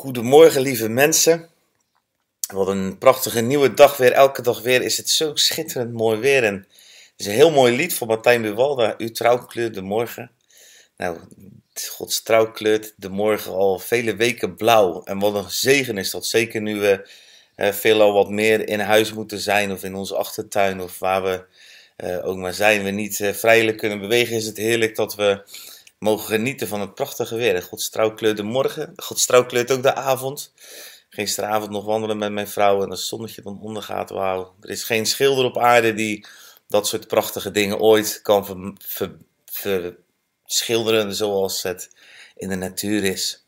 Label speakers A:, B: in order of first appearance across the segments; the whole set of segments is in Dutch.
A: Goedemorgen, lieve mensen. Wat een prachtige nieuwe dag weer. Elke dag weer is het zo schitterend mooi weer. En het is een heel mooi lied van Martijn Buwalda. Uw trouw kleurt de morgen. Nou, Gods trouw kleurt de morgen al vele weken blauw. En wat een zegen is dat. Zeker nu we uh, veelal wat meer in huis moeten zijn. Of in onze achtertuin. Of waar we uh, ook maar zijn. We niet uh, vrijelijk kunnen bewegen. Is het heerlijk dat we mogen genieten van het prachtige weer. Gods kleurt de morgen, Gods kleurt ook de avond. Gisteravond nog wandelen met mijn vrouw en het zonnetje dan ondergaat, wauw. Er is geen schilder op aarde die dat soort prachtige dingen ooit kan verschilderen zoals het in de natuur is.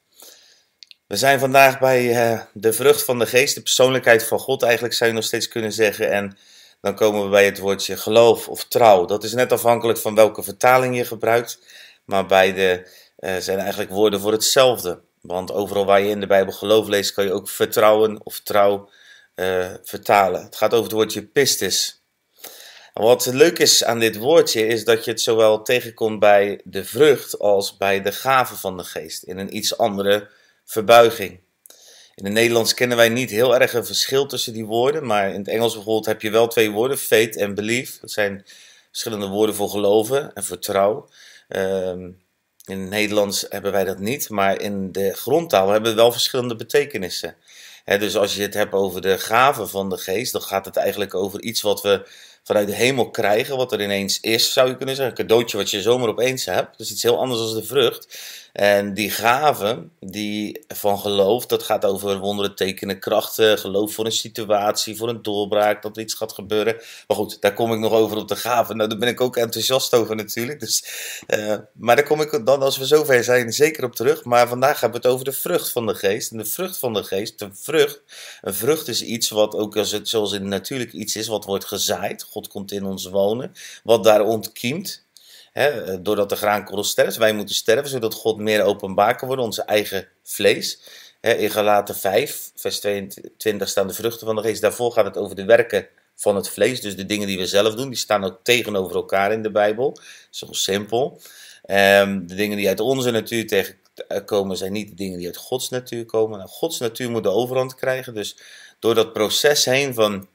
A: We zijn vandaag bij uh, de vrucht van de geest, de persoonlijkheid van God eigenlijk zou je nog steeds kunnen zeggen. En dan komen we bij het woordje geloof of trouw. Dat is net afhankelijk van welke vertaling je gebruikt. Maar beide uh, zijn eigenlijk woorden voor hetzelfde. Want overal waar je in de Bijbel geloof leest, kan je ook vertrouwen of trouw uh, vertalen. Het gaat over het woordje pistis. En wat leuk is aan dit woordje, is dat je het zowel tegenkomt bij de vrucht als bij de gave van de geest. In een iets andere verbuiging. In het Nederlands kennen wij niet heel erg een verschil tussen die woorden, maar in het Engels bijvoorbeeld heb je wel twee woorden, faith en belief. Dat zijn verschillende woorden voor geloven en voor trouw. Um, in het Nederlands hebben wij dat niet, maar in de grondtaal hebben we wel verschillende betekenissen. dus als je het hebt over de gaven van de geest, dan gaat het eigenlijk over iets wat we vanuit de hemel krijgen, wat er ineens is, zou je kunnen zeggen. Een cadeautje wat je zomaar opeens hebt. Dus iets heel anders dan de vrucht. En die gaven die van geloof, dat gaat over wonderen, tekenen, krachten, geloof voor een situatie, voor een doorbraak, dat iets gaat gebeuren. Maar goed, daar kom ik nog over op de gaven. Nou, daar ben ik ook enthousiast over natuurlijk. Dus, uh, maar daar kom ik dan, als we zover zijn, zeker op terug. Maar vandaag hebben we het over de vrucht van de geest. En de vrucht van de geest, de vrucht, een vrucht is iets wat ook als het, zoals in natuurlijk iets is, wat wordt gezaaid. God komt in ons wonen, wat daar ontkiemt doordat de graankorrel sterft, wij moeten sterven, zodat God meer openbaar kan worden, onze eigen vlees. in Galaten 5, vers 22 staan de vruchten van de geest. Daarvoor gaat het over de werken van het vlees, dus de dingen die we zelf doen, die staan ook tegenover elkaar in de Bijbel. Zo simpel. Um, de dingen die uit onze natuur tegenkomen zijn niet de dingen die uit Gods natuur komen. Nou, Gods natuur moet de overhand krijgen, dus door dat proces heen van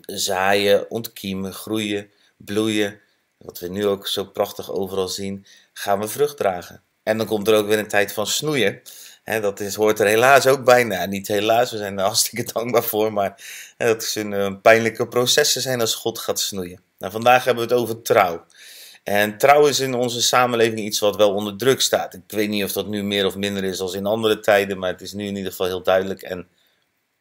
A: zaaien, ontkiemen, groeien, bloeien, wat we nu ook zo prachtig overal zien, gaan we vrucht dragen. En dan komt er ook weer een tijd van snoeien. dat is, hoort er helaas ook bij. Nou, niet helaas, we zijn er hartstikke dankbaar voor. Maar dat is een pijnlijke proces zijn als God gaat snoeien. Nou, vandaag hebben we het over trouw. En trouw is in onze samenleving iets wat wel onder druk staat. Ik weet niet of dat nu meer of minder is als in andere tijden, maar het is nu in ieder geval heel duidelijk en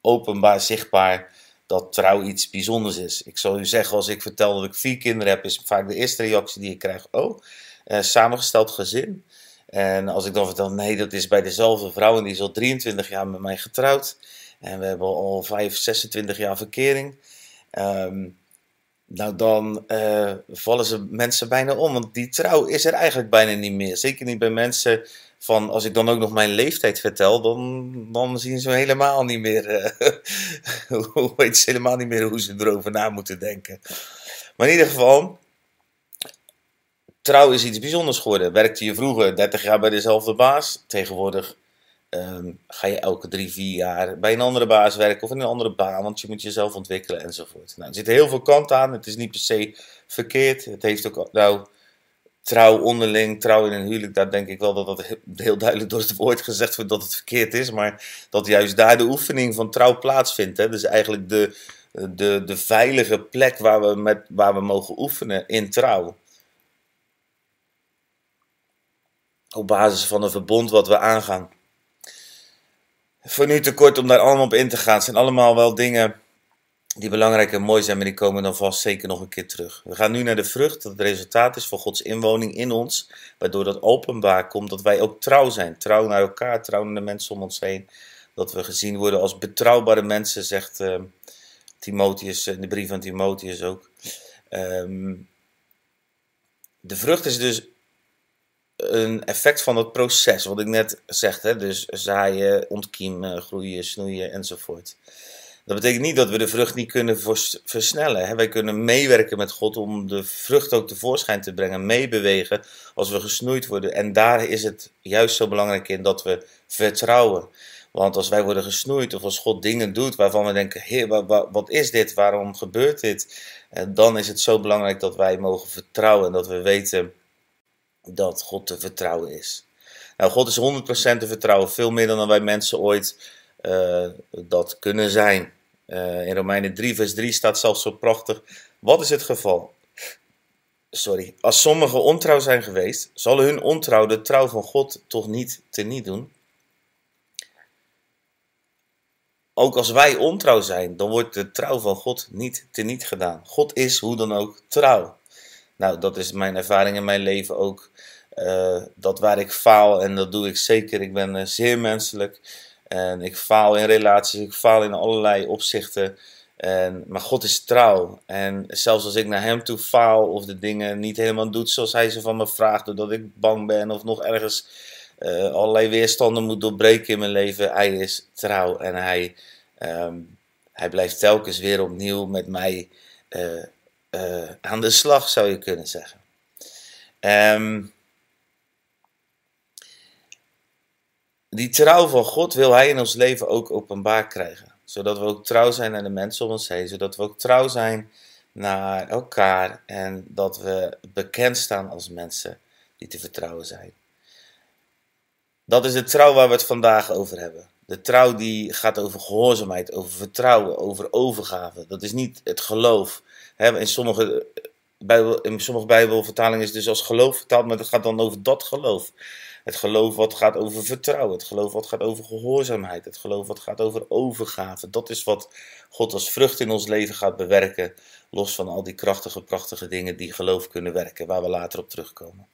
A: openbaar zichtbaar dat trouw iets bijzonders is. Ik zal u zeggen, als ik vertel dat ik vier kinderen heb, is vaak de eerste reactie die ik krijg: Oh, uh, samengesteld gezin. En als ik dan vertel, nee, dat is bij dezelfde vrouw en die is al 23 jaar met mij getrouwd. En we hebben al 5, 26 jaar verkering. Um, nou, dan uh, vallen ze mensen bijna om. Want die trouw is er eigenlijk bijna niet meer. Zeker niet bij mensen van als ik dan ook nog mijn leeftijd vertel, dan, dan zien ze helemaal niet meer, uh, weet ze helemaal niet meer hoe ze erover na moeten denken. Maar in ieder geval, trouw is iets bijzonders geworden. Werkte je vroeger 30 jaar bij dezelfde baas, tegenwoordig um, ga je elke drie, vier jaar bij een andere baas werken of in een andere baan, want je moet jezelf ontwikkelen enzovoort. Nou, er zitten heel veel kanten aan, het is niet per se verkeerd. Het heeft ook, nou, trouw onderling, trouw in een huwelijk, daar denk ik wel dat dat heel duidelijk door het woord gezegd wordt dat het verkeerd is, maar dat juist daar de oefening van trouw plaatsvindt. Hè? Dus eigenlijk de, de, de veilige plek waar we, met, waar we mogen oefenen in trouw. Op basis van een verbond wat we aangaan. Voor nu te kort om daar allemaal op in te gaan. Het zijn allemaal wel dingen die belangrijk en mooi zijn, maar die komen dan vast zeker nog een keer terug. We gaan nu naar de vrucht, dat het resultaat is van Gods inwoning in ons, waardoor dat openbaar komt dat wij ook trouw zijn. Trouw naar elkaar, trouw naar de mensen om ons heen. Dat we gezien worden als betrouwbare mensen, zegt uh, Timotheus, in de brief van Timotheus ook. Um, de vrucht is dus een effect van het proces, wat ik net zeg, dus zaaien, ontkiemen, groeien, snoeien enzovoort. Dat betekent niet dat we de vrucht niet kunnen versnellen. Wij kunnen meewerken met God om de vrucht ook tevoorschijn te brengen, meebewegen als we gesnoeid worden. En daar is het juist zo belangrijk in dat we vertrouwen. Want als wij worden gesnoeid of als God dingen doet waarvan we denken, wat, is dit? Waarom gebeurt dit? Eh, dan is het zo belangrijk dat wij mogen vertrouwen en dat we weten dat God te vertrouwen is. Nou, God is 100% te vertrouwen, veel meer dan wij mensen ooit dat kunnen zijn. Uh, in Romeinen 3, vers 3 staat zelfs zo prachtig: Wat is het geval? Sorry, als sommigen ontrouw zijn geweest, zal hun ontrouw de trouw van God toch niet teniet doen? Ook als wij ontrouw zijn, dan wordt de trouw van God niet teniet gedaan. God is hoe dan ook trouw. Nou, dat is mijn ervaring in mijn leven ook. Uh, dat waar ik faal, en dat doe ik zeker, ik ben zeer menselijk. En ik faal in relaties, ik faal in allerlei opzichten. En, maar God is trouw. En zelfs als ik naar Hem toe faal of de dingen niet helemaal doet zoals Hij ze van me vraagt, doordat ik bang ben of nog ergens uh, allerlei weerstanden moet doorbreken in mijn leven, Hij is trouw. En Hij, um, hij blijft telkens weer opnieuw met mij uh, uh, aan de slag, zou je kunnen zeggen. Um, die trouw van God wil Hij in ons leven ook openbaar krijgen. Zodat we ook trouw zijn naar de mensen om ons heen. Zodat we ook trouw zijn naar elkaar. En dat we bekend staan als mensen die te vertrouwen zijn. Dat is de trouw waar we het vandaag over hebben. De trouw die gaat over gehoorzaamheid, over vertrouwen, over overgave. Dat is niet het geloof. In sommige, Bijbel, in sommige Bijbelvertalingen is het dus als geloof vertaald, maar het gaat dan over dat geloof. Het geloof wat gaat over vertrouwen. Het geloof wat gaat over gehoorzaamheid. Het geloof wat gaat over overgave. Dat is wat God als vrucht in ons leven gaat bewerken. Los van al die krachtige, prachtige dingen die geloof kunnen werken, waar we later op terugkomen.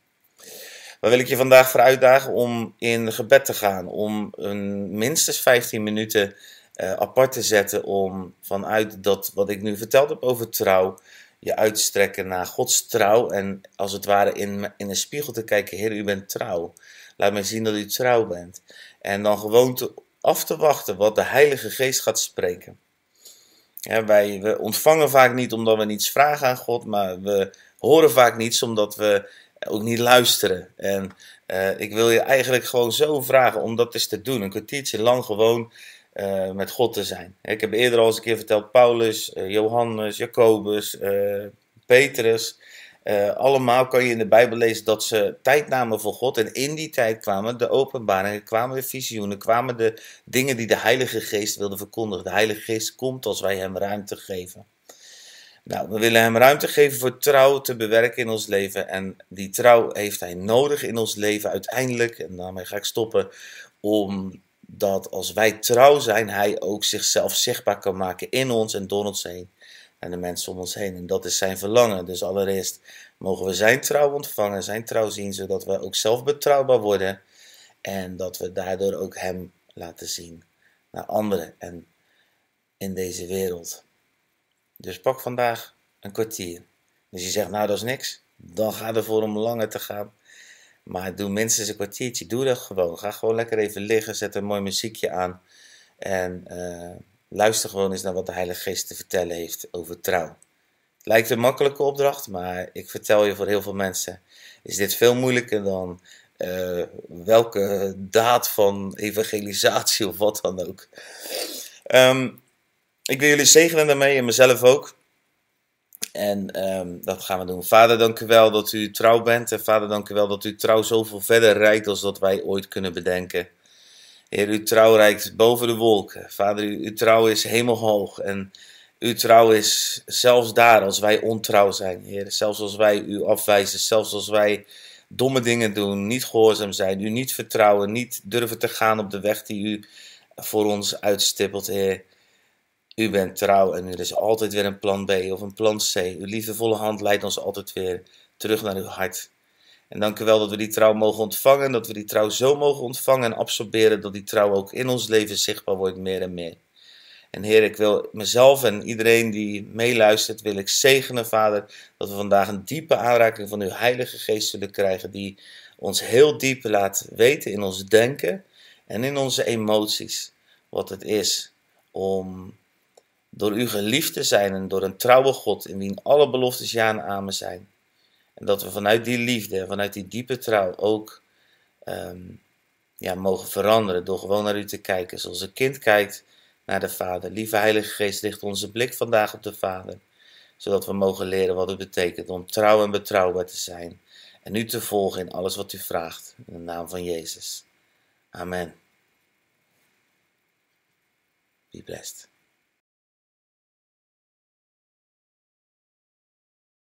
A: Maar wil ik je vandaag voor uitdagen om in gebed te gaan. Om een, minstens 15 minuten uh, apart te zetten. Om vanuit dat wat ik nu verteld heb over trouw. Je uit te strekken naar Gods trouw. En als het ware in, in een spiegel te kijken. Heer, u bent trouw. Laat mij zien dat u trouw bent. En dan gewoon te, af te wachten wat de Heilige Geest gaat spreken. Ja, wij we ontvangen vaak niet omdat we niets vragen aan God, maar we horen vaak niets omdat we ook niet luisteren. En uh, ik wil je eigenlijk gewoon zo vragen om dat eens te doen. Een kwartiertje lang gewoon uh, met God te zijn. Ik heb eerder al eens een keer verteld, Paulus, uh, Johannes, Jacobus, Petrus. Uh, allemaal kan je in de Bijbel lezen dat ze tijd namen voor God. En in die tijd kwamen de openbaringen, kwamen de visioenen, kwamen de dingen die de Heilige Geest wilde verkondigen. De Heilige Geest komt als wij Hem ruimte geven. Nou, we willen Hem ruimte geven voor trouw te bewerken in ons leven. En die trouw heeft Hij nodig in ons leven uiteindelijk. En daarmee ga ik stoppen. Omdat als wij trouw zijn, Hij ook zichzelf zichtbaar kan maken in ons en door ons heen en de mensen om ons heen. En dat is zijn verlangen. Dus allereerst mogen we zijn trouw ontvangen, zijn trouw zien, zodat we ook zelf betrouwbaar worden. En dat we daardoor ook hem laten zien naar anderen en in deze wereld. Dus pak vandaag een kwartier. Dus je zegt, nou dat is niks, dan ga ervoor om langer te gaan. Maar doe minstens een kwartiertje, doe dat gewoon. Ga gewoon lekker even liggen, zet een mooi muziekje aan. En uh, Luister gewoon eens naar wat de Heilige Geest te vertellen heeft over trouw. Lijkt een makkelijke opdracht, maar ik vertel je voor heel veel mensen is dit veel moeilijker dan uh, welke daad van evangelisatie of wat dan ook. Um, ik wil jullie zegenen daarmee en mezelf ook. En um, dat gaan we doen. Vader, dank u wel dat u trouw bent. En vader, dank u wel dat u trouw zoveel verder rijdt als dat wij ooit kunnen bedenken. Heer, uw trouw reikt boven de wolken. Vader, uw trouw is hemelhoog. En uw trouw is zelfs daar als wij ontrouw zijn, Heer. Zelfs als wij u afwijzen, zelfs als wij domme dingen doen, niet gehoorzaam zijn, u niet vertrouwen, niet durven te gaan op de weg die u voor ons uitstippelt, Heer. U bent trouw en er is altijd weer een plan B of een plan C. Uw liefdevolle hand leidt ons altijd weer terug naar uw hart. En dank u wel dat we die trouw mogen ontvangen, dat we die trouw zo mogen ontvangen en absorberen, dat die trouw ook in ons leven zichtbaar wordt meer en meer. En Heer, ik wil mezelf en iedereen die meeluistert, wil ik zegenen, Vader, dat we vandaag een diepe aanraking van uw Heilige Geest zullen krijgen, die ons heel diep laat weten in ons denken en in onze emoties wat het is om door u geliefd te zijn en door een trouwe God, in wie alle beloftes ja en amen zijn en dat we vanuit die liefde, vanuit die diepe trouw ook um, ja, mogen veranderen door gewoon naar u te kijken zoals een kind kijkt naar de Vader. Lieve Heilige Geest, richt onze blik vandaag op de Vader, zodat we mogen leren wat het betekent om trouw en betrouwbaar te zijn en u te volgen in alles wat u vraagt. In de naam van Jezus. Amen. Be blessed.